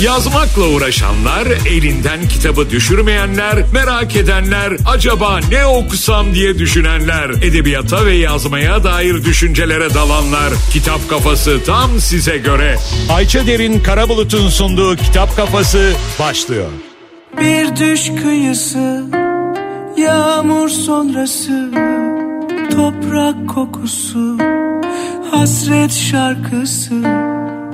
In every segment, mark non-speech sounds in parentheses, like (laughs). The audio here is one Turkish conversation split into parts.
Yazmakla uğraşanlar, elinden kitabı düşürmeyenler, merak edenler, acaba ne okusam diye düşünenler, edebiyata ve yazmaya dair düşüncelere dalanlar. Kitap Kafası tam size göre. Ayça Derin Karabulut'un sunduğu Kitap Kafası başlıyor. Bir düş kıyısı, yağmur sonrası, toprak kokusu, hasret şarkısı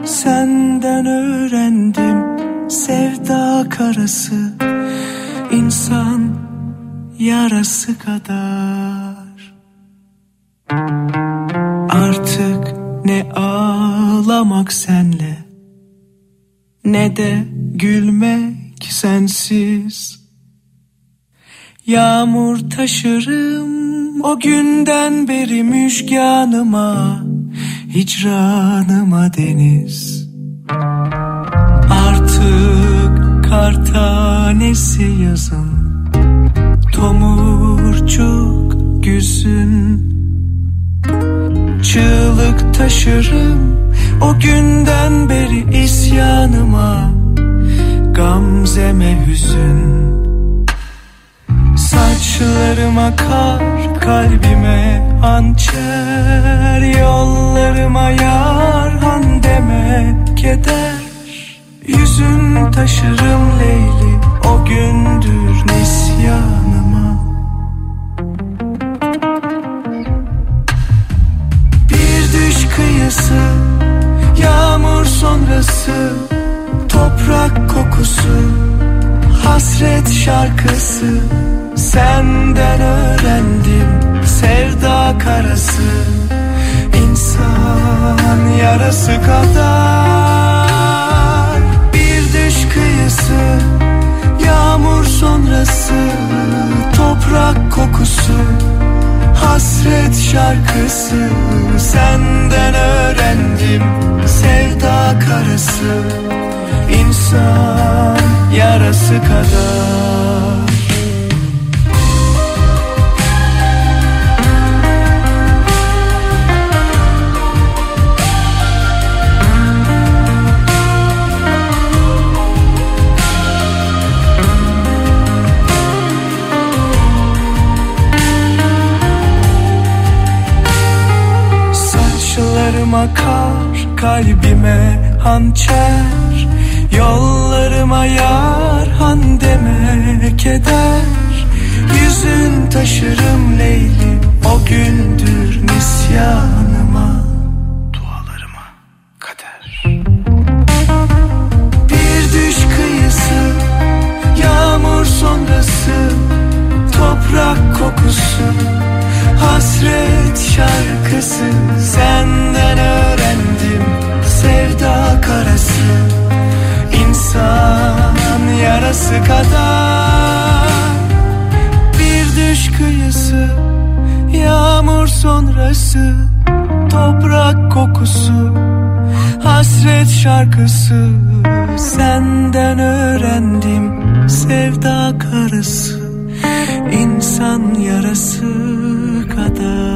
Senden öğrendim sevda karası insan yarası kadar. Artık ne ağlamak senle ne de gülmek sensiz. Yağmur taşırım o günden beri müşkanıma hicranıma deniz. Artık kar tanesi yazın. Tomurcuk güzün. Çığlık taşırım o günden beri isyanıma. Gamzeme hüzün. Saçlarıma kar, kalbime hançer Yollarıma yar, han deme keder Yüzün taşırım Leyli, o gündür nisyanıma. Bir düş kıyısı, yağmur sonrası Toprak kokusu, hasret şarkısı. Senden öğrendim sevda karası insan yarası kadar. Bir düş kıyısı Yağmur sonrası Toprak kokusu Hasret şarkısı. Senden öğrendim sevda karası insan yarası kadar Saçlarıma kar, kalbime hançer Yollarıma yar, han deme keder Yüzün taşırım Leyli, o gündür nisyanıma Dualarıma kader. Bir düş kıyısı, yağmur sonrası Toprak kokusu Hasret şarkısı yarası kadar Bir düş kıyısı yağmur sonrası Toprak kokusu hasret şarkısı. Senden öğrendim sevda karısı insan yarası kadar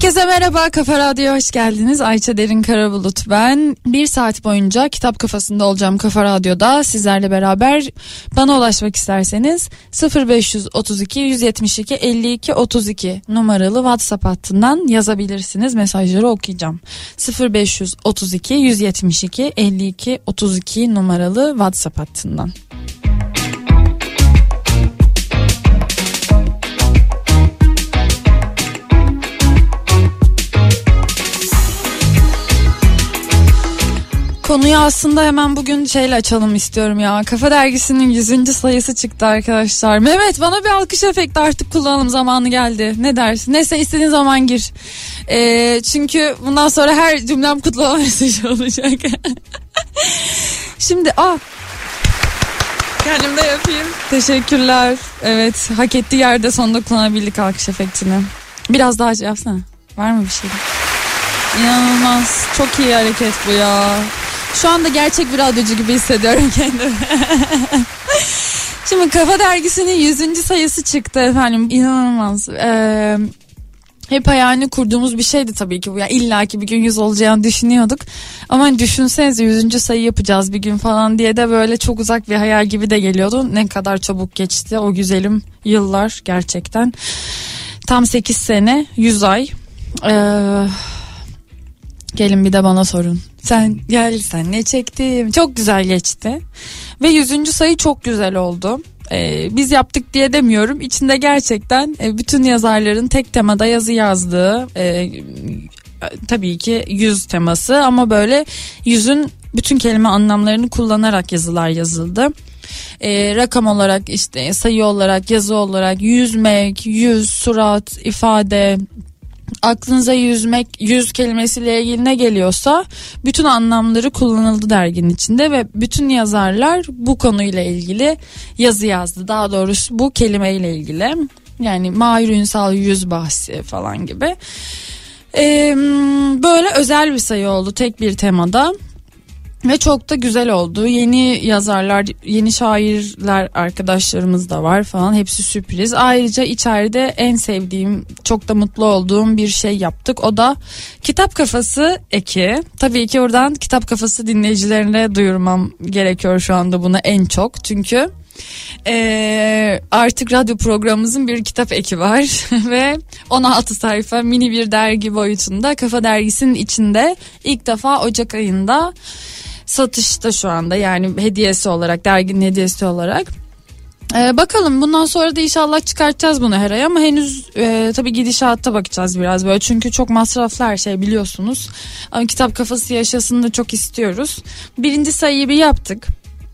Herkese merhaba Kafa Radyo'ya hoş geldiniz. Ayça Derin Karabulut ben. Bir saat boyunca kitap kafasında olacağım Kafa Radyo'da sizlerle beraber. Bana ulaşmak isterseniz 0532 172 52 32 numaralı WhatsApp hattından yazabilirsiniz. Mesajları okuyacağım. 0532 172 52 32 numaralı WhatsApp hattından. Konuyu aslında hemen bugün şeyle açalım istiyorum ya. Kafa Dergisi'nin 100. sayısı çıktı arkadaşlar. Mehmet bana bir alkış efekti artık kullanalım zamanı geldi. Ne dersin? Neyse istediğin zaman gir. Ee, çünkü bundan sonra her cümlem kutlama mesajı (laughs) olacak. (laughs) Şimdi ah Kendim de yapayım. Teşekkürler. Evet hak ettiği yerde sonunda kullanabildik alkış efektini. Biraz daha şey yapsana. Var mı bir şey? İnanılmaz. Çok iyi hareket bu ya. Şu anda gerçek bir radyocu gibi hissediyorum (laughs) kendimi. Şimdi Kafa Dergisi'nin 100. sayısı çıktı efendim. İnanılmaz. Ee, hep hayalini kurduğumuz bir şeydi tabii ki bu. Yani İlla ki bir gün yüz olacağını düşünüyorduk. Ama hani düşünsenize yüzüncü sayı yapacağız bir gün falan diye de böyle çok uzak bir hayal gibi de geliyordu. Ne kadar çabuk geçti o güzelim yıllar gerçekten. Tam 8 sene 100 ay. Ee, gelin bir de bana sorun. Sen gel sen ne çektim. Çok güzel geçti. Ve yüzüncü sayı çok güzel oldu e, biz yaptık diye demiyorum. İçinde gerçekten e, bütün yazarların tek temada yazı yazdığı e, tabii ki yüz teması ama böyle yüzün bütün kelime anlamlarını kullanarak yazılar yazıldı. E, rakam olarak işte sayı olarak yazı olarak yüzmek, yüz, surat, ifade, aklınıza yüzmek, yüz kelimesiyle ilgili ne geliyorsa bütün anlamları kullanıldı derginin içinde ve bütün yazarlar bu konuyla ilgili yazı yazdı. Daha doğrusu bu kelimeyle ilgili. Yani Mahir Ünsal yüz bahsi falan gibi. Ee, böyle özel bir sayı oldu tek bir temada. Ve çok da güzel oldu. Yeni yazarlar, yeni şairler arkadaşlarımız da var falan. Hepsi sürpriz. Ayrıca içeride en sevdiğim, çok da mutlu olduğum bir şey yaptık. O da Kitap Kafası eki. Tabii ki oradan Kitap Kafası dinleyicilerine duyurmam gerekiyor şu anda bunu en çok. Çünkü ee, artık radyo programımızın bir kitap eki var (laughs) ve 16 sayfa mini bir dergi boyutunda Kafa Dergisi'nin içinde ilk defa Ocak ayında satışta şu anda yani hediyesi olarak derginin hediyesi olarak. Ee, bakalım bundan sonra da inşallah çıkartacağız bunu her ay ama henüz e, tabii gidişatta bakacağız biraz böyle çünkü çok masraflı her şey biliyorsunuz. Ama kitap kafası yaşasını da çok istiyoruz. Birinci sayıyı bir yaptık.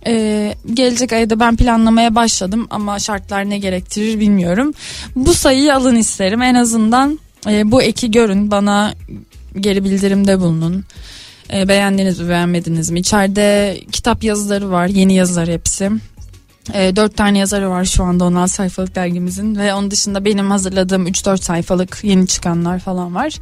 Ee, gelecek ayda ben planlamaya başladım ama şartlar ne gerektirir bilmiyorum. Bu sayıyı alın isterim en azından e, bu eki görün bana geri bildirimde bulunun. E, beğendiniz mi beğenmediniz mi? İçeride kitap yazıları var yeni yazılar hepsi. E, 4 tane yazarı var şu anda 16 sayfalık dergimizin ve onun dışında benim hazırladığım 3-4 sayfalık yeni çıkanlar falan var.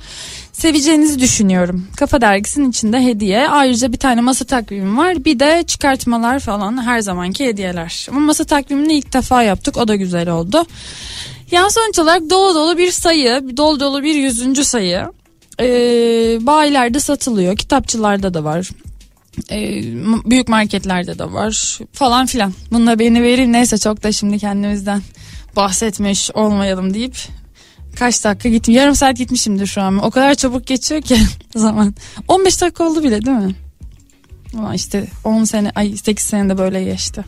Seveceğinizi düşünüyorum. Kafa dergisinin içinde hediye. Ayrıca bir tane masa takvimi var. Bir de çıkartmalar falan her zamanki hediyeler. Ama masa takvimini ilk defa yaptık. O da güzel oldu. Yani sonuç olarak dolu dolu bir sayı, dolu dolu bir yüzüncü sayı e, bayilerde satılıyor. Kitapçılarda da var. E, büyük marketlerde de var falan filan. Bununla beni vereyim neyse çok da şimdi kendimizden bahsetmiş olmayalım deyip kaç dakika gittim. Yarım saat gitmişimdir şu an. O kadar çabuk geçiyor ki (laughs) zaman. 15 dakika oldu bile değil mi? Ama işte 10 sene ay 8 sene de böyle geçti.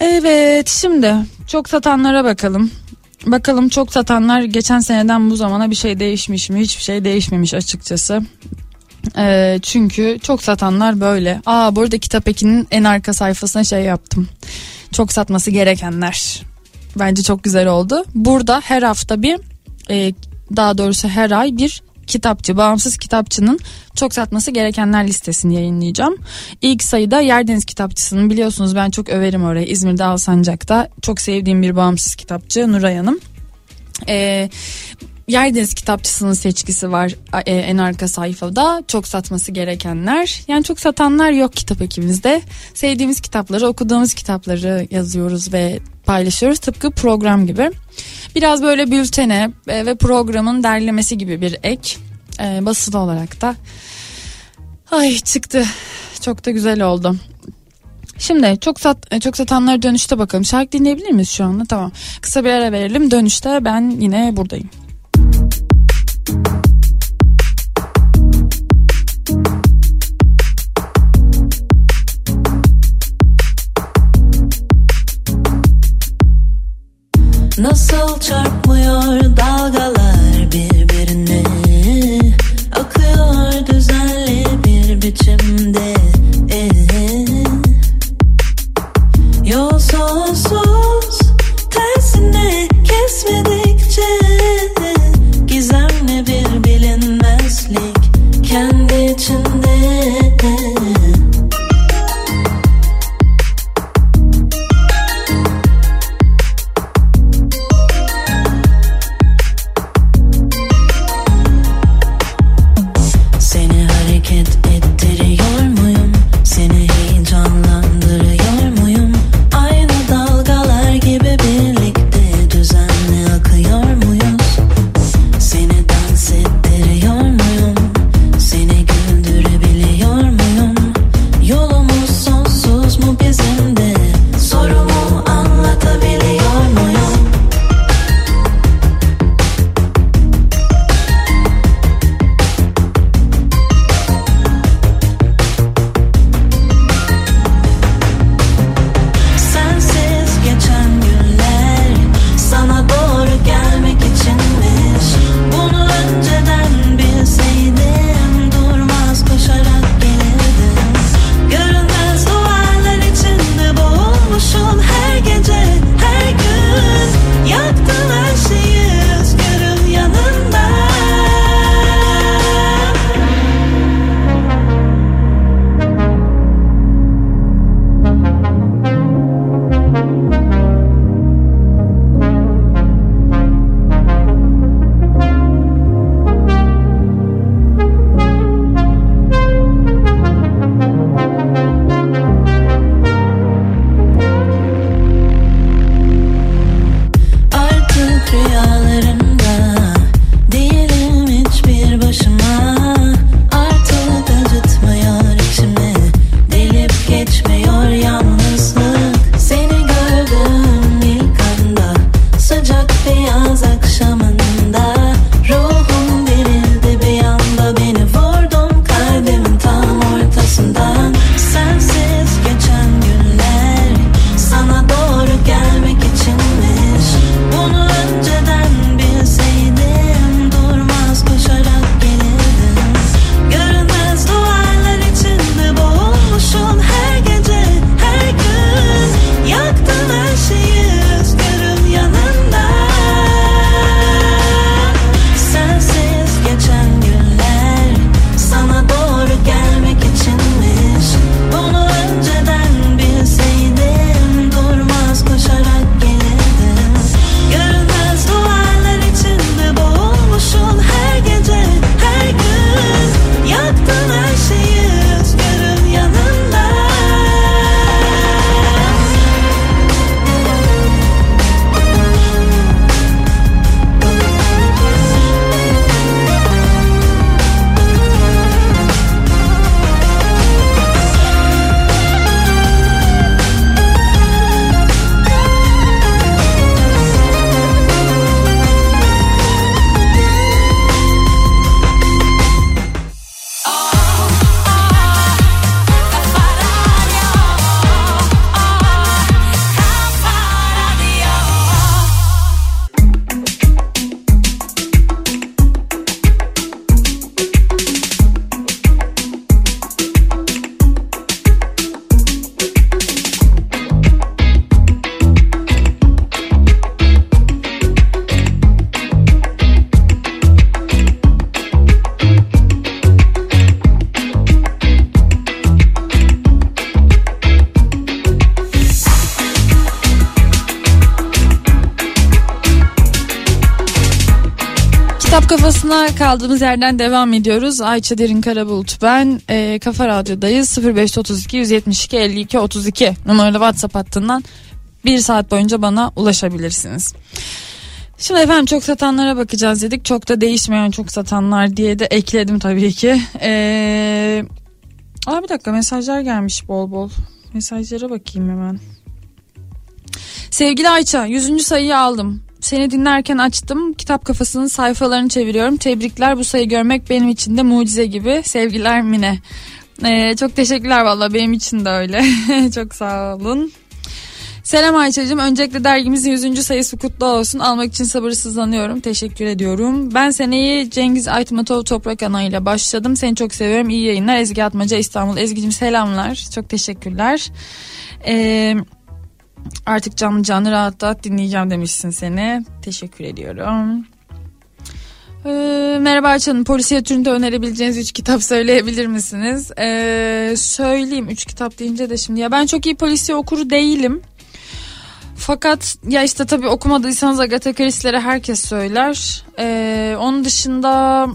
Evet şimdi çok satanlara bakalım. Bakalım çok satanlar geçen seneden bu zamana bir şey değişmiş mi? Hiçbir şey değişmemiş açıkçası. E, çünkü çok satanlar böyle. Aa burada kitap ekinin en arka sayfasına şey yaptım. Çok satması gerekenler. Bence çok güzel oldu. Burada her hafta bir e, daha doğrusu her ay bir kitapçı, bağımsız kitapçının çok satması gerekenler listesini yayınlayacağım. İlk sayıda Yerdeniz Kitapçısı'nın biliyorsunuz ben çok överim orayı İzmir'de Alsancak'ta. Çok sevdiğim bir bağımsız kitapçı Nuray Hanım. Ee, Yerdeniz kitapçısının seçkisi var e, en arka sayfada. Çok satması gerekenler. Yani çok satanlar yok kitap ekimizde. Sevdiğimiz kitapları, okuduğumuz kitapları yazıyoruz ve paylaşıyoruz. Tıpkı program gibi. Biraz böyle bültene e, ve programın derlemesi gibi bir ek. E, basılı olarak da. Ay çıktı. Çok da güzel oldu. Şimdi çok sat çok satanları dönüşte bakalım. Şarkı dinleyebilir miyiz şu anda? Tamam. Kısa bir ara verelim. Dönüşte ben yine buradayım. Kaldığımız yerden devam ediyoruz. Ayça Derin Karabulut ben. E, Kafa Radyo'dayız. 0532 172 52 32 numaralı WhatsApp hattından bir saat boyunca bana ulaşabilirsiniz. Şimdi efendim çok satanlara bakacağız dedik. Çok da değişmeyen çok satanlar diye de ekledim tabii ki. Ee, bir dakika mesajlar gelmiş bol bol. Mesajlara bakayım hemen. Sevgili Ayça 100. sayıyı aldım. Seni dinlerken açtım. Kitap kafasının sayfalarını çeviriyorum. Tebrikler bu sayı görmek benim için de mucize gibi. Sevgiler Mine. Ee, çok teşekkürler valla benim için de öyle. (laughs) çok sağ olun. Selam Ayça'cığım. Öncelikle dergimizin 100. sayısı kutlu olsun. Almak için sabırsızlanıyorum. Teşekkür ediyorum. Ben seneyi Cengiz Aytmatov Toprak Ana ile başladım. Seni çok seviyorum. İyi yayınlar. Ezgi Atmaca İstanbul. Ezgi'cim selamlar. Çok teşekkürler. Eee artık canlı canlı rahat rahat dinleyeceğim demişsin seni. Teşekkür ediyorum. Ee, merhaba Ayça'nın polisiye türünde önerebileceğiniz 3 kitap söyleyebilir misiniz? Ee, söyleyeyim 3 kitap deyince de şimdi. Ya ben çok iyi polisiye okuru değilim. Fakat ya işte tabii okumadıysanız Agatha Christie'leri herkes söyler. Ee, onun dışında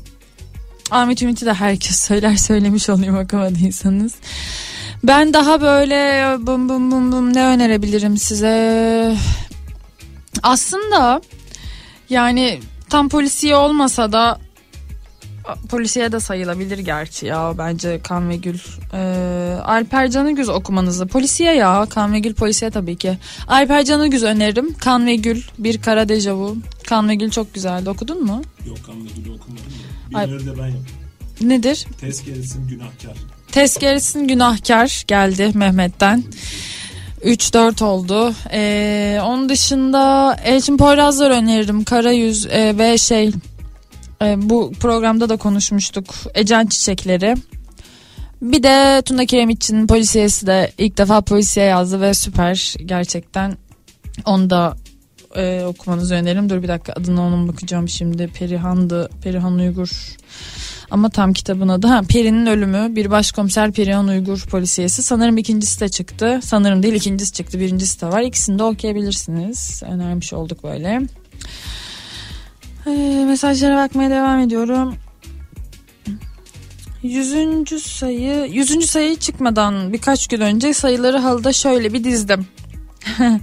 Ahmet Ümit'i de herkes söyler (laughs) söylemiş olayım okumadıysanız. Ben daha böyle bum bum bum bum ne önerebilirim size? Aslında yani tam polisiye olmasa da polisiye de sayılabilir gerçi ya bence Kan ve Gül. Ee, Alper Canıgüz okumanızı. Polisiye ya Kan ve Gül polisiye tabii ki. Alper Canıgüz öneririm. Kan ve Gül bir kara dejavu. Kan ve Gül çok güzeldi okudun mu? Yok kanlı gülü okumadım da. Ay- Birileri de ben yaptım. Nedir? Tezkeresin günahkar. Tezkeresin günahkar geldi Mehmet'ten. 3-4 oldu. Ee, onun dışında Elçin Poyrazlar öneririm. Kara Yüz e, ve şey e, bu programda da konuşmuştuk. Ecen Çiçekleri. Bir de Tuna Kiremitçi'nin polisiyesi de ilk defa polisiye yazdı ve süper gerçekten. Onu da e, okumanızı öneririm. Dur bir dakika adına onun bakacağım şimdi. Perihan'dı. Perihan Uygur. Ama tam kitabın adı ha, Peri'nin ölümü bir başkomiser Perihan Uygur polisiyesi. Sanırım ikincisi de çıktı. Sanırım değil ikincisi çıktı birincisi de var. İkisini de okuyabilirsiniz. Önermiş olduk böyle. Ee, mesajlara bakmaya devam ediyorum. Yüzüncü sayı Yüzüncü sayı çıkmadan birkaç gün önce sayıları halıda şöyle bir dizdim. (laughs)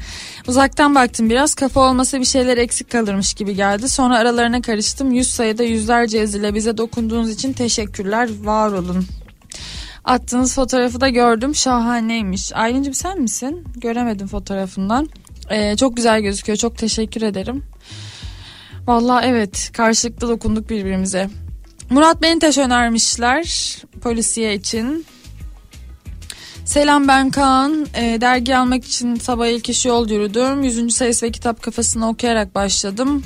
Uzaktan baktım biraz kafa olmasa bir şeyler eksik kalırmış gibi geldi. Sonra aralarına karıştım. Yüz sayıda yüzlerce yazıyla bize dokunduğunuz için teşekkürler. Var olun. Attığınız fotoğrafı da gördüm. Şahaneymiş. Aylin'cim sen misin? Göremedim fotoğrafından. Ee, çok güzel gözüküyor. Çok teşekkür ederim. Vallahi evet karşılıklı dokunduk birbirimize. Murat Beniteş önermişler polisiye için. Selam ben Kaan. Ee, dergi almak için sabah ilk iş yol yürüdüm. 100. sayısı ve kitap kafasını okuyarak başladım.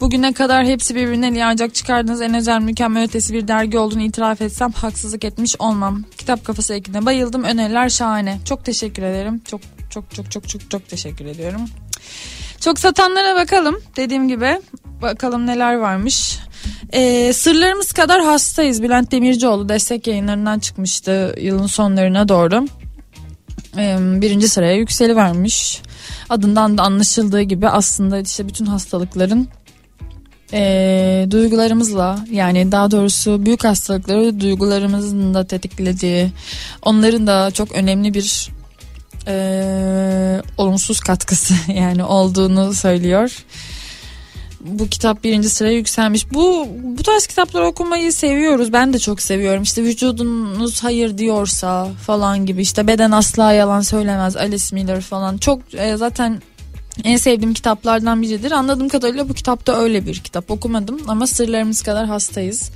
Bugüne kadar hepsi birbirinden iyi ancak çıkardığınız en özel mükemmel ötesi bir dergi olduğunu itiraf etsem haksızlık etmiş olmam. Kitap kafası ekine bayıldım. Öneriler şahane. Çok teşekkür ederim. Çok çok çok çok çok çok teşekkür ediyorum. Çok satanlara bakalım. Dediğim gibi bakalım neler varmış. Ee, sırlarımız kadar hastayız. Bülent Demircioğlu destek yayınlarından çıkmıştı yılın sonlarına doğru. Ee, birinci sıraya yükseli vermiş. Adından da anlaşıldığı gibi aslında işte bütün hastalıkların ee, duygularımızla yani daha doğrusu büyük hastalıkları duygularımızın da tetiklediği onların da çok önemli bir ee, olumsuz katkısı (laughs) yani olduğunu söylüyor bu kitap birinci sıraya yükselmiş. Bu bu tarz kitapları okumayı seviyoruz. Ben de çok seviyorum. İşte vücudunuz hayır diyorsa falan gibi. İşte beden asla yalan söylemez. Alice Miller falan. Çok e, zaten en sevdiğim kitaplardan biridir. Anladığım kadarıyla bu kitap da öyle bir kitap. Okumadım ama sırlarımız kadar hastayız.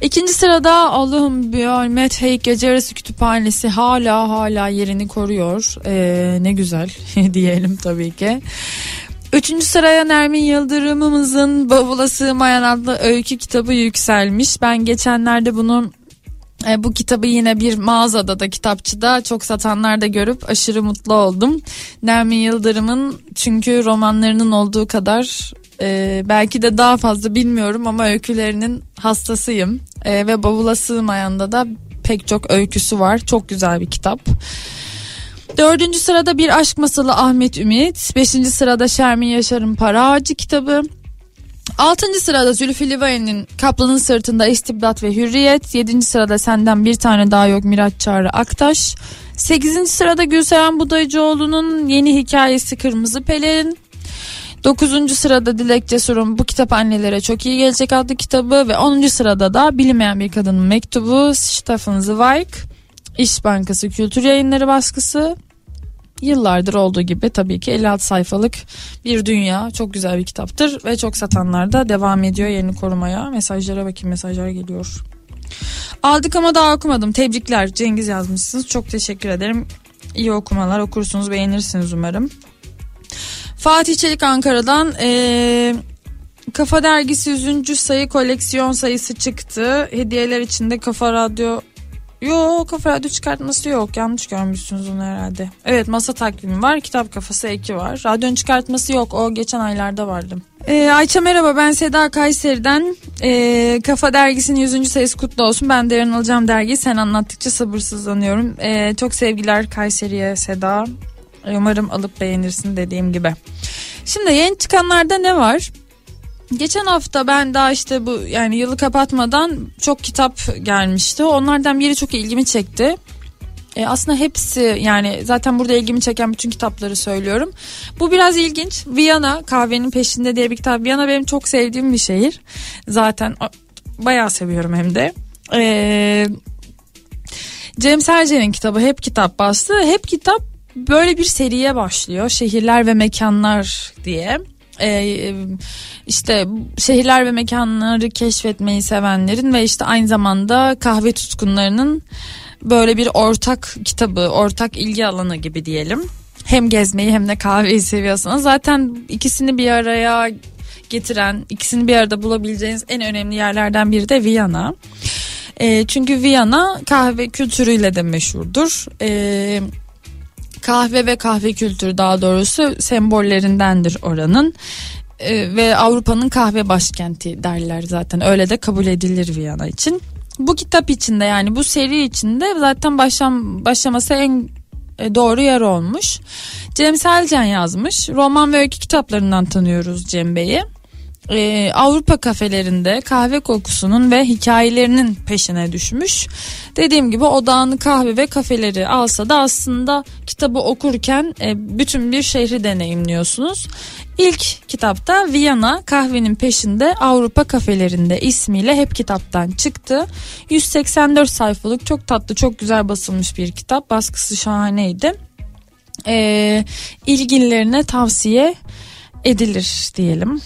İkinci sırada Allah'ım bir Met Heyk Gece Yarısı Kütüphanesi hala hala yerini koruyor. Ee, ne güzel (laughs) diyelim tabii ki. Üçüncü sıraya Nermin Yıldırım'ımızın Bavula Sığmayan adlı öykü kitabı yükselmiş. Ben geçenlerde bunu e, bu kitabı yine bir mağazada da kitapçıda çok satanlar da görüp aşırı mutlu oldum. Nermin Yıldırım'ın çünkü romanlarının olduğu kadar e, belki de daha fazla bilmiyorum ama öykülerinin hastasıyım. E, ve Bavula Sığmayan'da da pek çok öyküsü var. Çok güzel bir kitap. Dördüncü sırada bir aşk masalı Ahmet Ümit. Beşinci sırada Şermin Yaşar'ın Para Ağacı kitabı. Altıncı sırada Zülfü Livaneli'nin Kaplanın Sırtında İstibdat ve Hürriyet. Yedinci sırada Senden Bir Tane Daha Yok Miraç Çağrı Aktaş. Sekizinci sırada Gülseren Budayıcıoğlu'nun yeni hikayesi Kırmızı Pelerin. Dokuzuncu sırada Dilek Cesur'un Bu Kitap Annelere Çok iyi Gelecek adlı kitabı ve onuncu sırada da Bilinmeyen Bir Kadının Mektubu Stefan Zweig. İş Bankası Kültür Yayınları baskısı. Yıllardır olduğu gibi tabii ki 56 sayfalık bir dünya. Çok güzel bir kitaptır ve çok satanlar da devam ediyor yerini korumaya. Mesajlara bakayım mesajlar geliyor. Aldık ama daha okumadım. Tebrikler. Cengiz yazmışsınız. Çok teşekkür ederim. İyi okumalar okursunuz beğenirsiniz umarım. Fatih Çelik Ankara'dan eee, Kafa Dergisi 100. sayı koleksiyon sayısı çıktı. Hediyeler içinde Kafa Radyo Yok kafa radyo çıkartması yok. Yanlış görmüşsünüz onu herhalde. Evet masa takvimi var. Kitap kafası eki var. Radyonun çıkartması yok. O geçen aylarda vardı. Ee, Ayça merhaba ben Seda Kayseri'den. Ee, Kafa Dergisi'nin 100. sayısı kutlu olsun. Ben de yarın alacağım dergiyi. Sen anlattıkça sabırsızlanıyorum. Ee, çok sevgiler Kayseri'ye Seda. Umarım alıp beğenirsin dediğim gibi. Şimdi yeni çıkanlarda ne var? Geçen hafta ben daha işte bu yani yılı kapatmadan çok kitap gelmişti. Onlardan biri çok ilgimi çekti. E, aslında hepsi yani zaten burada ilgimi çeken bütün kitapları söylüyorum. Bu biraz ilginç. Viyana kahvenin peşinde diye bir kitap. Viyana benim çok sevdiğim bir şehir. Zaten bayağı seviyorum hem de. E, Cem Serce'nin kitabı Hep Kitap bastı. Hep Kitap böyle bir seriye başlıyor. Şehirler ve mekanlar diye. Ee, işte şehirler ve mekanları keşfetmeyi sevenlerin ve işte aynı zamanda kahve tutkunlarının böyle bir ortak kitabı, ortak ilgi alanı gibi diyelim. Hem gezmeyi hem de kahveyi seviyorsanız zaten ikisini bir araya getiren, ikisini bir arada bulabileceğiniz en önemli yerlerden biri de Viyana. Ee, çünkü Viyana kahve kültürüyle de meşhurdur. Ee, kahve ve kahve kültürü daha doğrusu sembollerindendir oranın. Ee, ve Avrupa'nın kahve başkenti derler zaten öyle de kabul edilir Viyana için. Bu kitap içinde yani bu seri içinde zaten başlam başlaması en e, doğru yer olmuş. Cem Selcan yazmış. Roman ve öykü kitaplarından tanıyoruz Cem Bey'i. Ee, Avrupa kafelerinde kahve kokusunun ve hikayelerinin peşine düşmüş. Dediğim gibi odağını kahve ve kafeleri alsa da aslında kitabı okurken e, bütün bir şehri deneyimliyorsunuz. İlk kitapta Viyana kahvenin peşinde Avrupa kafelerinde ismiyle hep kitaptan çıktı. 184 sayfalık çok tatlı çok güzel basılmış bir kitap. Baskısı şahaneydi. Ee, ilgililerine tavsiye edilir diyelim.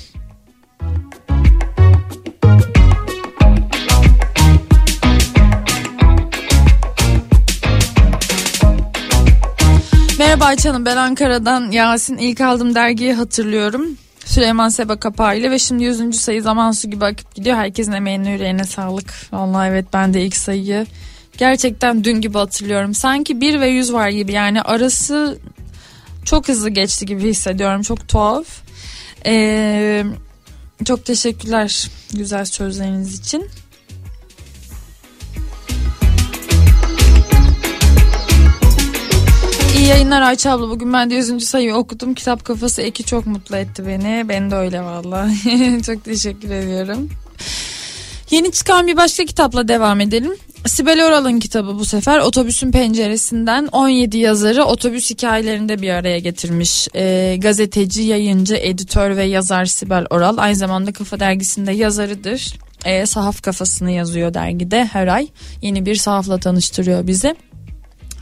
Merhaba Ayça Hanım ben Ankara'dan Yasin ilk aldığım dergiyi hatırlıyorum. Süleyman Seba kapağıyla ve şimdi 100. sayı zaman su gibi akıp gidiyor. Herkesin emeğine yüreğine sağlık. Vallahi evet ben de ilk sayıyı gerçekten dün gibi hatırlıyorum. Sanki 1 ve 100 var gibi yani arası çok hızlı geçti gibi hissediyorum. Çok tuhaf. Ee, çok teşekkürler güzel sözleriniz için. Yayınlar Ayça abla. Bugün ben de 100. sayıyı okudum. Kitap kafası Eki çok mutlu etti beni. Ben de öyle valla. (laughs) çok teşekkür ediyorum. Yeni çıkan bir başka kitapla devam edelim. Sibel Oral'ın kitabı bu sefer otobüsün penceresinden 17 yazarı otobüs hikayelerinde bir araya getirmiş. Ee, gazeteci, yayıncı, editör ve yazar Sibel Oral aynı zamanda Kafa Dergisi'nde yazarıdır. Ee, sahaf kafasını yazıyor dergide her ay. Yeni bir sahafla tanıştırıyor bizi.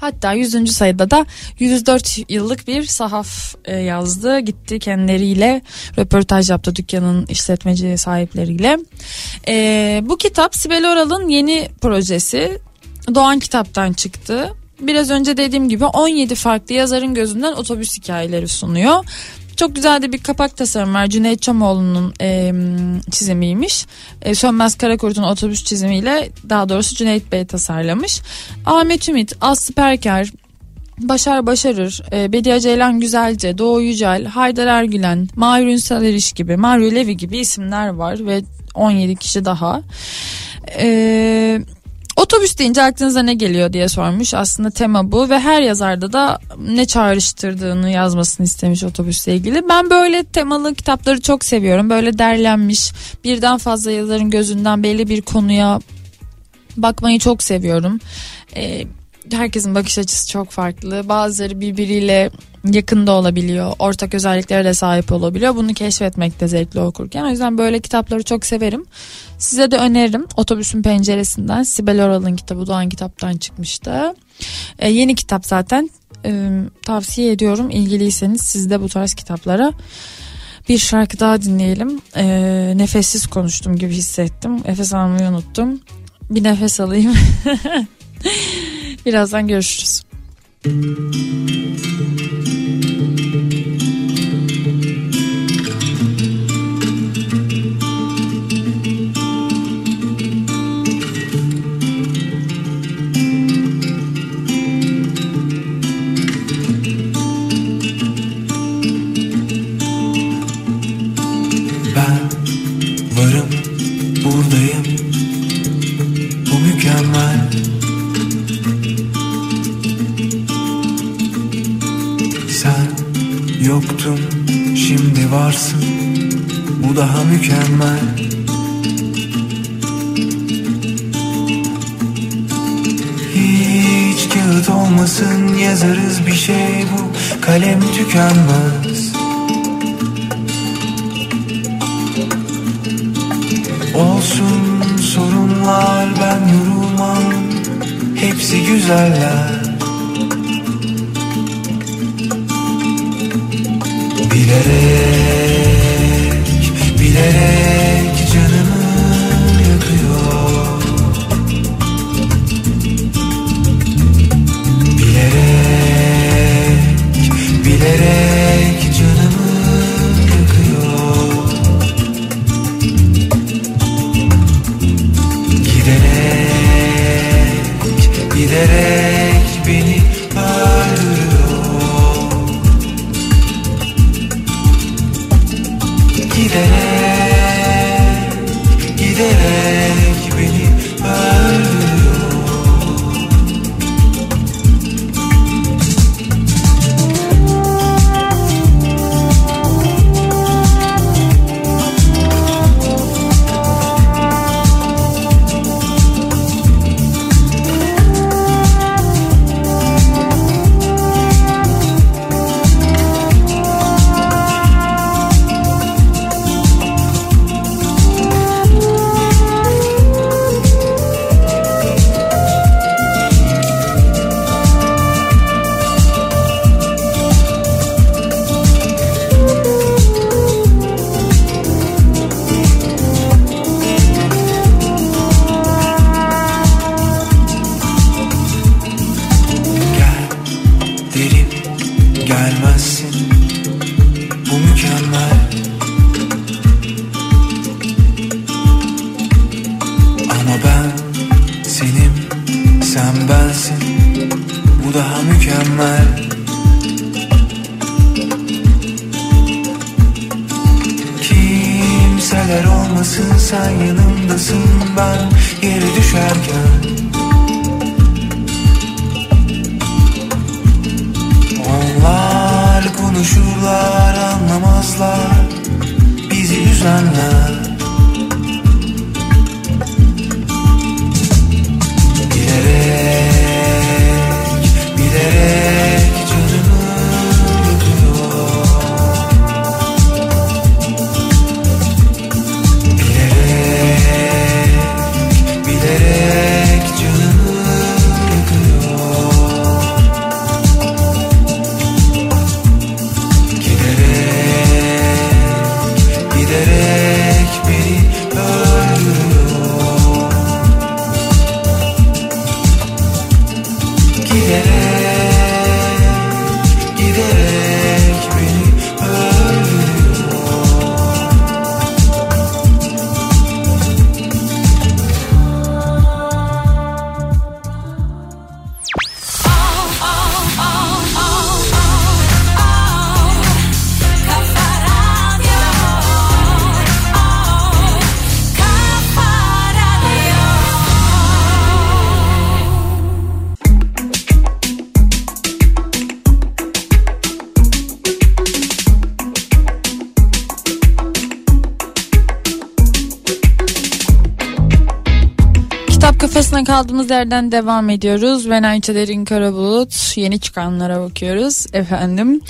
Hatta 100. sayıda da 104 yıllık bir sahaf e, yazdı. Gitti kendileriyle röportaj yaptı dükkanın işletmeci sahipleriyle. E, bu kitap Sibel Oral'ın yeni projesi. Doğan Kitap'tan çıktı. Biraz önce dediğim gibi 17 farklı yazarın gözünden otobüs hikayeleri sunuyor. Çok güzel de bir kapak tasarım var. Cüneyt Çamoğlu'nun e, çizimiymiş. E, Sönmez Karakurt'un otobüs çizimiyle daha doğrusu Cüneyt Bey tasarlamış. Ahmet Ümit, Aslı Perker, Başar Başarır, e, Bediye Ceylan Güzelce, Doğu Yücel, Haydar Ergülen, Mahir Ünsal Eriş gibi, Mario Levi gibi isimler var ve 17 kişi daha. Eee Otobüs deyince aklınıza ne geliyor diye sormuş. Aslında tema bu ve her yazarda da ne çağrıştırdığını yazmasını istemiş otobüsle ilgili. Ben böyle temalı kitapları çok seviyorum. Böyle derlenmiş birden fazla yazarın gözünden belli bir konuya bakmayı çok seviyorum. Ee, herkesin bakış açısı çok farklı. Bazıları birbiriyle yakında olabiliyor. Ortak özelliklere de sahip olabiliyor. Bunu keşfetmek de zevkli okurken. O yüzden böyle kitapları çok severim. Size de öneririm. Otobüsün penceresinden Sibel Oral'ın kitabı Doğan Kitap'tan çıkmıştı. Ee, yeni kitap zaten. Ee, tavsiye ediyorum. İlgiliyseniz siz de bu tarz kitaplara bir şarkı daha dinleyelim. Ee, nefessiz konuştum gibi hissettim. Nefes almayı unuttum. Bir nefes alayım. (laughs) Birazdan görüşürüz. Yoktun şimdi varsın. Bu daha mükemmel. Hiç kağıt olmasın yazarız bir şey bu. Kalem tükenmez. Olsun sorunlar ben yorulmam. Hepsi güzeller Kaldığımız yerden devam ediyoruz. Ben Ayça Derin Karabulut. Yeni çıkanlara bakıyoruz efendim.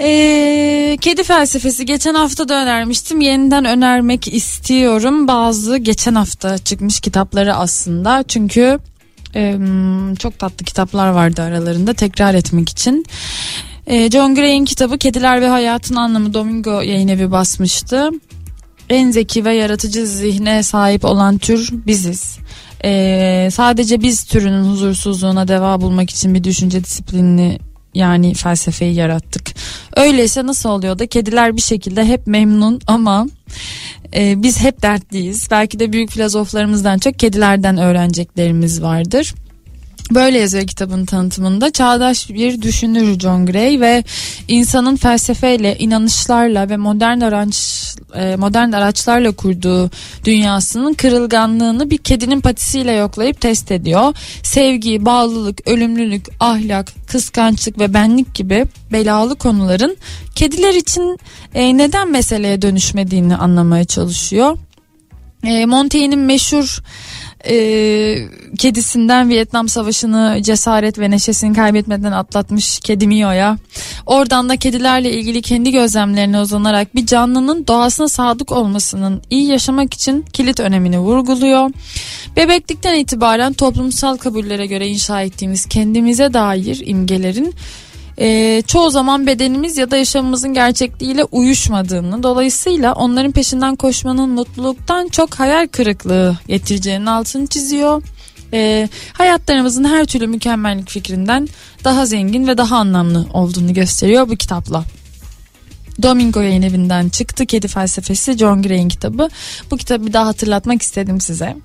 Ee, kedi felsefesi geçen hafta da önermiştim. Yeniden önermek istiyorum. Bazı geçen hafta çıkmış kitapları aslında. Çünkü em, çok tatlı kitaplar vardı aralarında tekrar etmek için. Ee, John Gray'in kitabı Kediler ve Hayatın Anlamı Domingo yayın evi basmıştı. En zeki ve yaratıcı zihne sahip olan tür biziz. Ee, sadece biz türünün huzursuzluğuna deva bulmak için bir düşünce disiplinini yani felsefeyi yarattık. Öyleyse nasıl oluyor da kediler bir şekilde hep memnun ama e, biz hep dertliyiz. Belki de büyük filozoflarımızdan çok kedilerden öğreneceklerimiz vardır. Böyle yazıyor kitabın tanıtımında. Çağdaş bir düşünür John Gray ve insanın felsefeyle, inanışlarla ve modern araç e, modern araçlarla kurduğu dünyasının kırılganlığını bir kedinin patisiyle yoklayıp test ediyor. Sevgi, bağlılık, ölümlülük, ahlak, kıskançlık ve benlik gibi belalı konuların kediler için e, neden meseleye dönüşmediğini anlamaya çalışıyor. E, Montaigne'in meşhur e, kedisinden Vietnam Savaşı'nı cesaret ve neşesini kaybetmeden atlatmış kedi Mio'ya. Oradan da kedilerle ilgili kendi gözlemlerine uzanarak bir canlının doğasına sadık olmasının iyi yaşamak için kilit önemini vurguluyor. Bebeklikten itibaren toplumsal kabullere göre inşa ettiğimiz kendimize dair imgelerin e, çoğu zaman bedenimiz ya da yaşamımızın gerçekliğiyle uyuşmadığını dolayısıyla onların peşinden koşmanın mutluluktan çok hayal kırıklığı getireceğinin altını çiziyor. E, hayatlarımızın her türlü mükemmellik fikrinden daha zengin ve daha anlamlı olduğunu gösteriyor bu kitapla. Domingo yayın evinden çıktı Kedi Felsefesi John Gray'in kitabı. Bu kitabı bir daha hatırlatmak istedim size.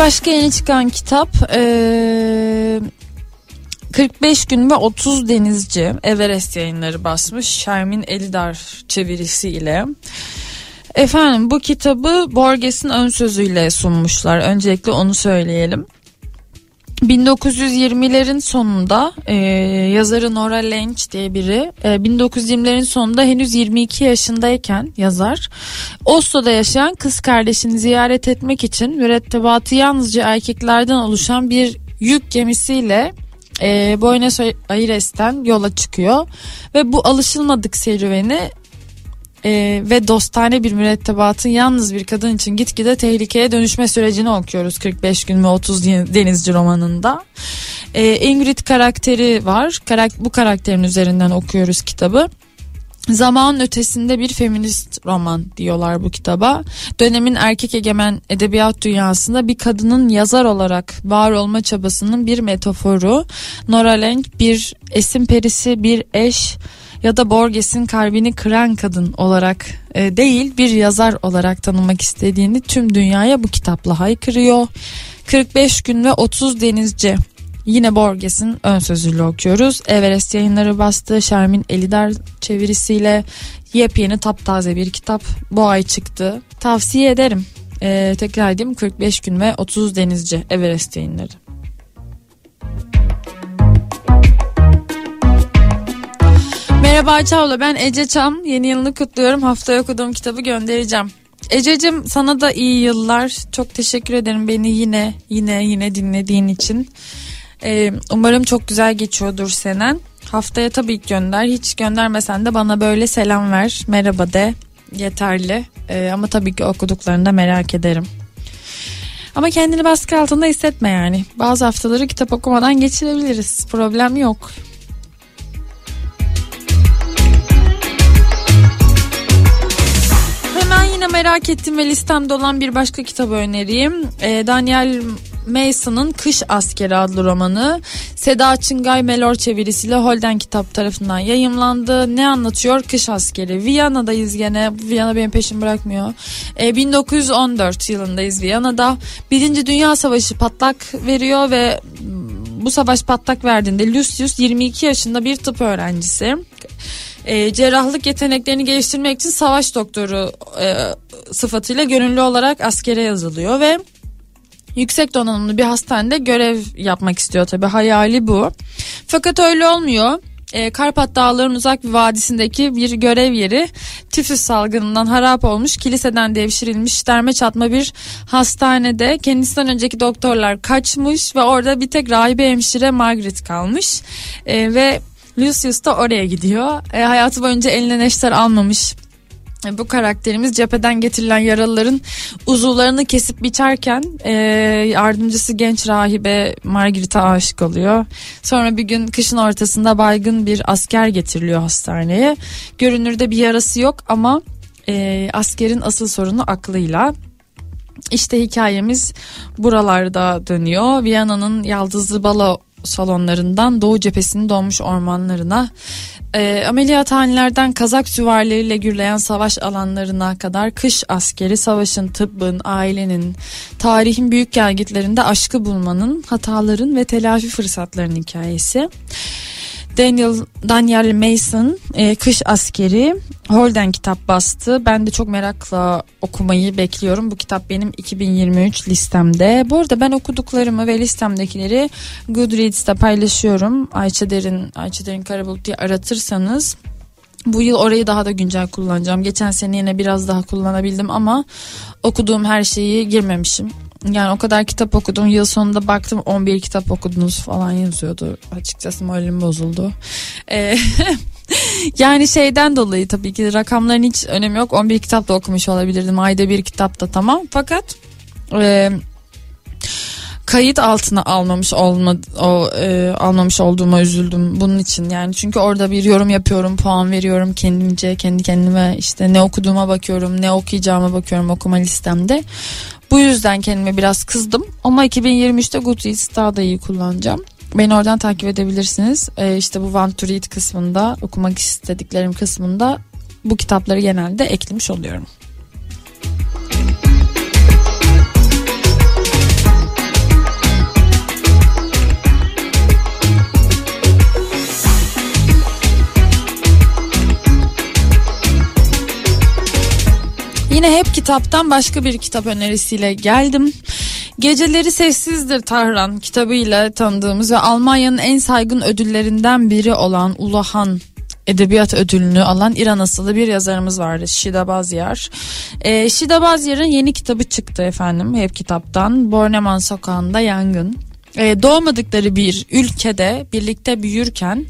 Başka yeni çıkan kitap eee, 45 gün ve 30 denizci Everest yayınları basmış Şermin Elidar çevirisiyle. Efendim bu kitabı Borges'in ön sözüyle sunmuşlar. Öncelikle onu söyleyelim. 1920'lerin sonunda e, yazarı Nora Lynch diye biri e, 1920'lerin sonunda henüz 22 yaşındayken yazar Oslo'da yaşayan kız kardeşini ziyaret etmek için mürettebatı yalnızca erkeklerden oluşan bir yük gemisiyle e, Buenos Aires'ten yola çıkıyor. Ve bu alışılmadık serüveni e, ve dostane bir mürettebatın yalnız bir kadın için gitgide tehlikeye dönüşme sürecini okuyoruz 45 gün ve 30 denizci romanında. E, Ingrid karakteri var. Karak bu karakterin üzerinden okuyoruz kitabı. Zaman ötesinde bir feminist roman diyorlar bu kitaba. Dönemin erkek egemen edebiyat dünyasında bir kadının yazar olarak var olma çabasının bir metaforu. Nora Lenk bir esin perisi, bir eş ya da Borges'in kalbini kıran kadın olarak e, değil bir yazar olarak tanımak istediğini tüm dünyaya bu kitapla haykırıyor. 45 gün ve 30 denizci Yine Borges'in ön sözüyle okuyoruz. Everest yayınları bastı. Şermin Elidar çevirisiyle yepyeni taptaze bir kitap bu ay çıktı. Tavsiye ederim. Ee, tekrar edeyim 45 gün ve 30 denizci Everest yayınları. Merhaba Ayça ben Ece Çam. Yeni yılını kutluyorum. Haftaya okuduğum kitabı göndereceğim. Ececiğim sana da iyi yıllar. Çok teşekkür ederim beni yine yine yine dinlediğin için. Ee, umarım çok güzel geçiyordur senen. Haftaya tabii ki gönder. Hiç göndermesen de bana böyle selam ver. Merhaba de. Yeterli. Ee, ama tabii ki okuduklarını da merak ederim. Ama kendini baskı altında hissetme yani. Bazı haftaları kitap okumadan geçirebiliriz. Problem yok. Yine merak ettiğim ve listemde olan bir başka kitabı önereyim. Ee, Daniel Mason'ın Kış Askeri adlı romanı Seda Çıngay Melor çevirisiyle Holden Kitap tarafından yayımlandı. Ne anlatıyor? Kış Askeri. Viyana'dayız gene. Viyana benim peşim bırakmıyor. Ee, 1914 yılındayız Viyana'da. Birinci Dünya Savaşı patlak veriyor ve bu savaş patlak verdiğinde Lucius 22 yaşında bir tıp öğrencisi e, cerrahlık yeteneklerini geliştirmek için savaş doktoru e, sıfatıyla gönüllü olarak askere yazılıyor ve yüksek donanımlı bir hastanede görev yapmak istiyor tabi hayali bu. Fakat öyle olmuyor. E, Karpat Dağları'nın uzak bir vadisindeki bir görev yeri tifüs salgınından harap olmuş kiliseden devşirilmiş derme çatma bir hastanede kendisinden önceki doktorlar kaçmış ve orada bir tek rahibe hemşire Margaret kalmış E, ve Lucius da oraya gidiyor. E, hayatı boyunca eline neşter almamış e, bu karakterimiz cepheden getirilen yaralıların uzuvlarını kesip biçerken e, yardımcısı genç rahibe Margaret'a aşık oluyor. Sonra bir gün kışın ortasında baygın bir asker getiriliyor hastaneye. Görünürde bir yarası yok ama e, askerin asıl sorunu aklıyla. İşte hikayemiz buralarda dönüyor. Viyana'nın yaldızlı balo salonlarından Doğu cephesinin donmuş ormanlarına, e, ameliyathanelerden kazak süvarileriyle gürleyen savaş alanlarına kadar kış askeri, savaşın, tıbbın, ailenin, tarihin büyük gelgitlerinde aşkı bulmanın, hataların ve telafi fırsatlarının hikayesi. Daniel Daniel Mason e, Kış Askeri Holden kitap bastı. Ben de çok merakla okumayı bekliyorum. Bu kitap benim 2023 listemde. Bu arada ben okuduklarımı ve listemdekileri Goodreads'te paylaşıyorum. Ayça Derin, Ayça Derin Karabulut diye aratırsanız bu yıl orayı daha da güncel kullanacağım. Geçen sene yine biraz daha kullanabildim ama okuduğum her şeyi girmemişim. Yani o kadar kitap okudum. Yıl sonunda baktım 11 kitap okudunuz falan yazıyordu. Açıkçası moralim bozuldu. Ee, (laughs) yani şeyden dolayı tabii ki rakamların hiç önemi yok. 11 kitap da okumuş olabilirdim. Ayda bir kitap da tamam. Fakat e, kayıt altına almamış olma, o e, almamış olduğuma üzüldüm bunun için yani çünkü orada bir yorum yapıyorum puan veriyorum kendimce kendi kendime işte ne okuduğuma bakıyorum ne okuyacağıma bakıyorum okuma listemde bu yüzden kendime biraz kızdım ama 2023'te Goodreads daha da iyi kullanacağım. Beni oradan takip edebilirsiniz. Ee, işte bu Want to Read kısmında okumak istediklerim kısmında bu kitapları genelde eklemiş oluyorum. Yine hep kitaptan başka bir kitap önerisiyle geldim. Geceleri Sessizdir Tahran kitabıyla tanıdığımız ve Almanya'nın en saygın ödüllerinden biri olan Ulahan edebiyat ödülünü alan İran asıllı bir yazarımız vardı Şida Bazyar. Ee, Şida Bazyar'ın yeni kitabı çıktı efendim hep kitaptan Borneman Sokağı'nda Yangın. Ee, doğmadıkları bir ülkede birlikte büyürken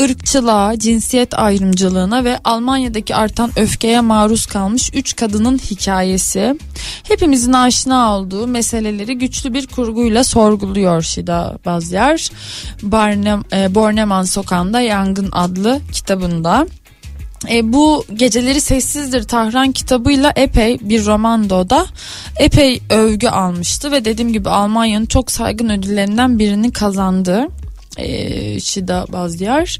ırkçılığa, cinsiyet ayrımcılığına ve Almanya'daki artan öfkeye maruz kalmış üç kadının hikayesi. Hepimizin aşina olduğu meseleleri güçlü bir kurguyla sorguluyor Şida Bazyar. Barnem, e, Borneman Sokağı'nda Yangın adlı kitabında. E, bu geceleri sessizdir Tahran kitabıyla epey bir romandoda epey övgü almıştı ve dediğim gibi Almanya'nın çok saygın ödüllerinden birini kazandı. E, Şida Bazyar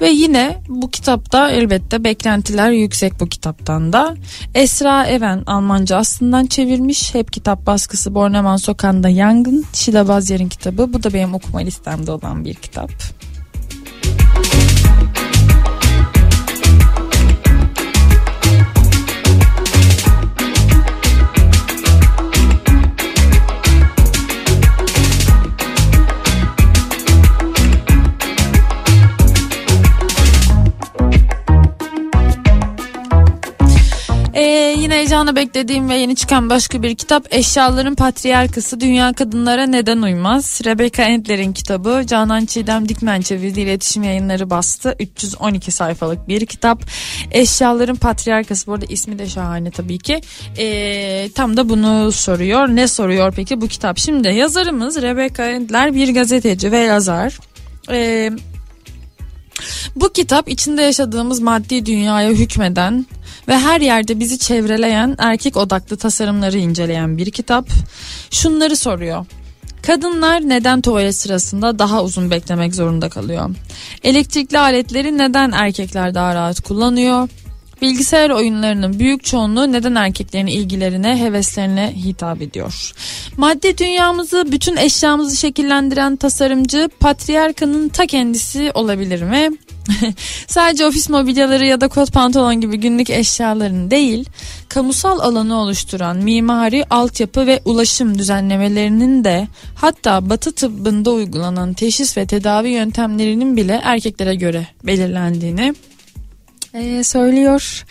ve yine bu kitapta elbette beklentiler yüksek bu kitaptan da Esra Even Almanca aslından çevirmiş hep kitap baskısı Borneman Sokağı'nda Yangın Şida Bazyar'ın kitabı bu da benim okuma listemde olan bir kitap. Ee, yine heyecanla beklediğim ve yeni çıkan başka bir kitap Eşyaların Patriarkası Dünya Kadınlara Neden Uymaz. Rebecca Endler'in kitabı Canan Çiğdem Dikmen çevirdiği iletişim yayınları bastı. 312 sayfalık bir kitap. Eşyaların Patriarkası bu arada ismi de şahane tabii ki. Ee, tam da bunu soruyor. Ne soruyor peki bu kitap? Şimdi yazarımız Rebecca Endler bir gazeteci ve yazar. Ee, bu kitap içinde yaşadığımız maddi dünyaya hükmeden ve her yerde bizi çevreleyen erkek odaklı tasarımları inceleyen bir kitap. Şunları soruyor. Kadınlar neden tuvalet sırasında daha uzun beklemek zorunda kalıyor? Elektrikli aletleri neden erkekler daha rahat kullanıyor? Bilgisayar oyunlarının büyük çoğunluğu neden erkeklerin ilgilerine, heveslerine hitap ediyor? Madde dünyamızı, bütün eşyamızı şekillendiren tasarımcı patriarkanın ta kendisi olabilir mi? (laughs) Sadece ofis mobilyaları ya da kot pantolon gibi günlük eşyaların değil, kamusal alanı oluşturan mimari, altyapı ve ulaşım düzenlemelerinin de hatta batı tıbbında uygulanan teşhis ve tedavi yöntemlerinin bile erkeklere göre belirlendiğini e, söylüyor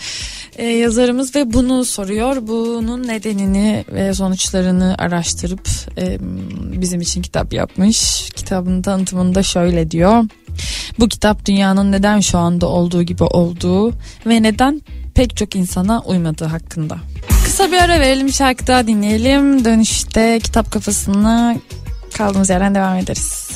e, yazarımız ve bunu soruyor. Bunun nedenini ve sonuçlarını araştırıp e, bizim için kitap yapmış. Kitabın tanıtımında şöyle diyor. Bu kitap dünyanın neden şu anda olduğu gibi olduğu ve neden pek çok insana uymadığı hakkında. Kısa bir ara verelim şarkı daha dinleyelim. Dönüşte kitap kafasına kaldığımız yerden devam ederiz.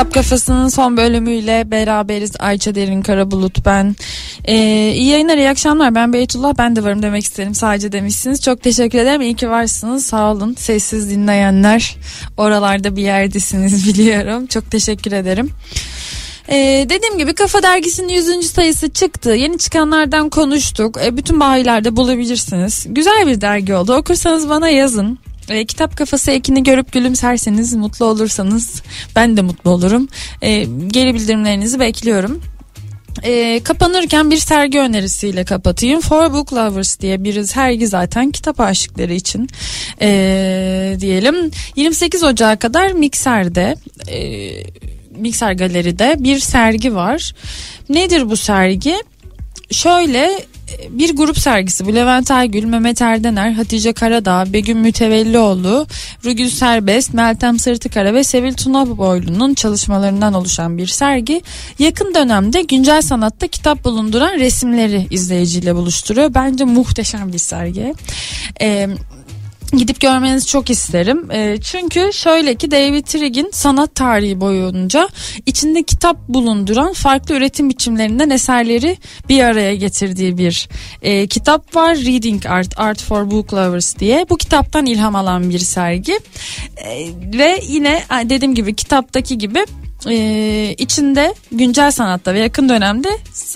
Kitap Kafası'nın son bölümüyle beraberiz. Ayça Derin Karabulut ben. Ee, iyi yayınlar, iyi akşamlar. Ben Beytullah, ben de varım demek isterim. Sadece demişsiniz. Çok teşekkür ederim. İyi ki varsınız. Sağ olun. Sessiz dinleyenler. Oralarda bir yerdesiniz (laughs) biliyorum. Çok teşekkür ederim. Ee, dediğim gibi Kafa Dergisi'nin 100. sayısı çıktı. Yeni çıkanlardan konuştuk. Ee, bütün bayilerde bulabilirsiniz. Güzel bir dergi oldu. Okursanız bana yazın. E, kitap kafası ekini görüp gülümserseniz mutlu olursanız ben de mutlu olurum. E, geri bildirimlerinizi bekliyorum. E, kapanırken bir sergi önerisiyle kapatayım. For Book Lovers diye bir sergi zaten kitap aşıkları için e, diyelim. 28 Ocağı kadar Mikser'de e, Mikser Galeri'de bir sergi var. Nedir bu sergi? Şöyle bir grup sergisi bu Levent Aygül, Mehmet Erdener, Hatice Karadağ, Begüm Mütevellioğlu, Rügül Serbest, Meltem Sırtıkara ve Sevil Tunaboylu'nun çalışmalarından oluşan bir sergi. Yakın dönemde güncel sanatta kitap bulunduran resimleri izleyiciyle buluşturuyor. Bence muhteşem bir sergi. Ee, gidip görmenizi çok isterim. E, çünkü şöyle ki David Trigg'in sanat tarihi boyunca içinde kitap bulunduran farklı üretim biçimlerinden eserleri bir araya getirdiği bir e, kitap var. Reading Art, Art for Book Lovers diye. Bu kitaptan ilham alan bir sergi. E, ve yine dediğim gibi kitaptaki gibi e, içinde güncel sanatta ve yakın dönemde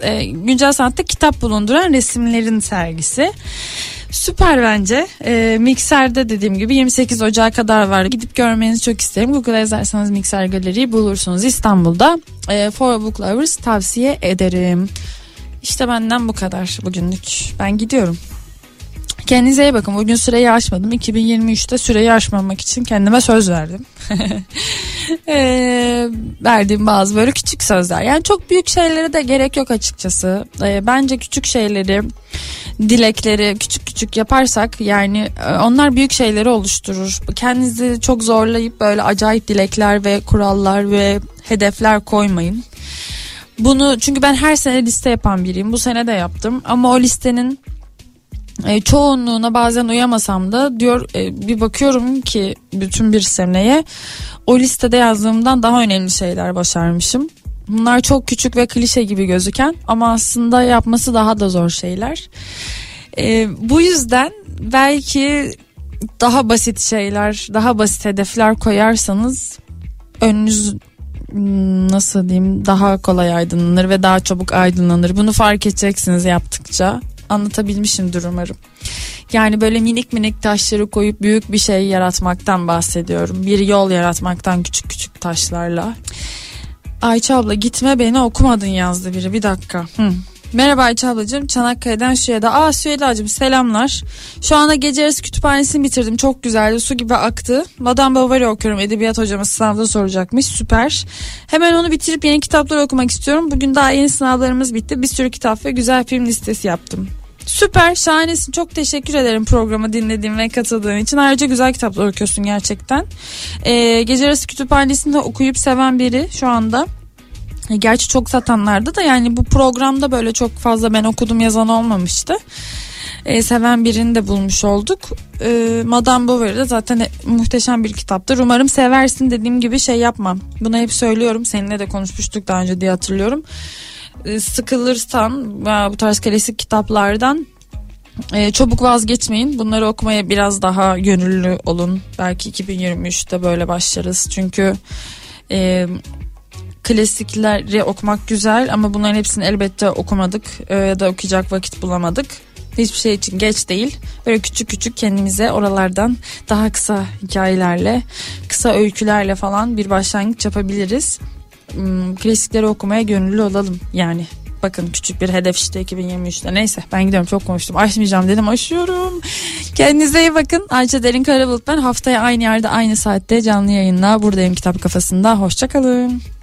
e, güncel sanatta kitap bulunduran resimlerin sergisi. Süper bence. E, Mikser'de dediğim gibi 28 Ocağı kadar var. Gidip görmenizi çok isterim. Google'a yazarsanız Mikser Galeri'yi bulursunuz. İstanbul'da e, For Book Lovers tavsiye ederim. İşte benden bu kadar bugünlük. Ben gidiyorum. Kendinize iyi bakın. Bugün süreyi aşmadım. 2023'te süreyi aşmamak için kendime söz verdim. (laughs) e, verdiğim bazı böyle küçük sözler. Yani çok büyük şeylere de gerek yok açıkçası. E, bence küçük şeyleri, dilekleri küçük küçük yaparsak yani e, onlar büyük şeyleri oluşturur. Kendinizi çok zorlayıp böyle acayip dilekler ve kurallar ve hedefler koymayın. Bunu çünkü ben her sene liste yapan biriyim. Bu sene de yaptım ama o listenin e, çoğunluğuna bazen uyamasam da diyor e, bir bakıyorum ki bütün bir seneye o listede yazdığımdan daha önemli şeyler başarmışım. Bunlar çok küçük ve klişe gibi gözüken ama aslında yapması daha da zor şeyler. E, bu yüzden belki daha basit şeyler, daha basit hedefler koyarsanız önünüz nasıl diyeyim daha kolay aydınlanır ve daha çabuk aydınlanır. Bunu fark edeceksiniz yaptıkça anlatabilmişimdir umarım. Yani böyle minik minik taşları koyup büyük bir şey yaratmaktan bahsediyorum. Bir yol yaratmaktan küçük küçük taşlarla. Ayça abla gitme beni okumadın yazdı biri bir dakika. Hı. Merhaba Ayça ablacığım Çanakkale'den Süheyda. Aa Süheyda'cığım selamlar. Şu anda gece yarısı kütüphanesini bitirdim. Çok güzeldi su gibi aktı. Madame Bovary okuyorum. Edebiyat hocamız sınavda soracakmış. Süper. Hemen onu bitirip yeni kitaplar okumak istiyorum. Bugün daha yeni sınavlarımız bitti. Bir sürü kitap ve güzel film listesi yaptım. Süper şahanesin çok teşekkür ederim programı dinlediğin ve katıldığın için ayrıca güzel kitaplar okuyorsun gerçekten ee, Gece Yarısı Kütüphanesi'nde okuyup seven biri şu anda Gerçi çok satanlarda da yani bu programda böyle çok fazla ben okudum yazan olmamıştı. Ee, seven birini de bulmuş olduk. Ee, Madame Bovary de zaten e, muhteşem bir kitaptır. Umarım seversin dediğim gibi şey yapmam. Bunu hep söylüyorum. Seninle de konuşmuştuk daha önce diye hatırlıyorum. Ee, sıkılırsan bu tarz klasik kitaplardan e, çabuk vazgeçmeyin. Bunları okumaya biraz daha gönüllü olun. Belki 2023'te böyle başlarız. Çünkü e, klasikleri okumak güzel ama bunların hepsini elbette okumadık e, ya da okuyacak vakit bulamadık. Hiçbir şey için geç değil. Böyle küçük küçük kendimize oralardan daha kısa hikayelerle, kısa öykülerle falan bir başlangıç yapabiliriz. Hmm, klasikleri okumaya gönüllü olalım yani. Bakın küçük bir hedef işte 2023'te. Neyse ben gidiyorum çok konuştum. Aşmayacağım dedim aşıyorum. Kendinize iyi bakın. Ayça Derin Karabulut ben. Haftaya aynı yerde aynı saatte canlı yayınla buradayım kitap kafasında. Hoşçakalın.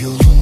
You.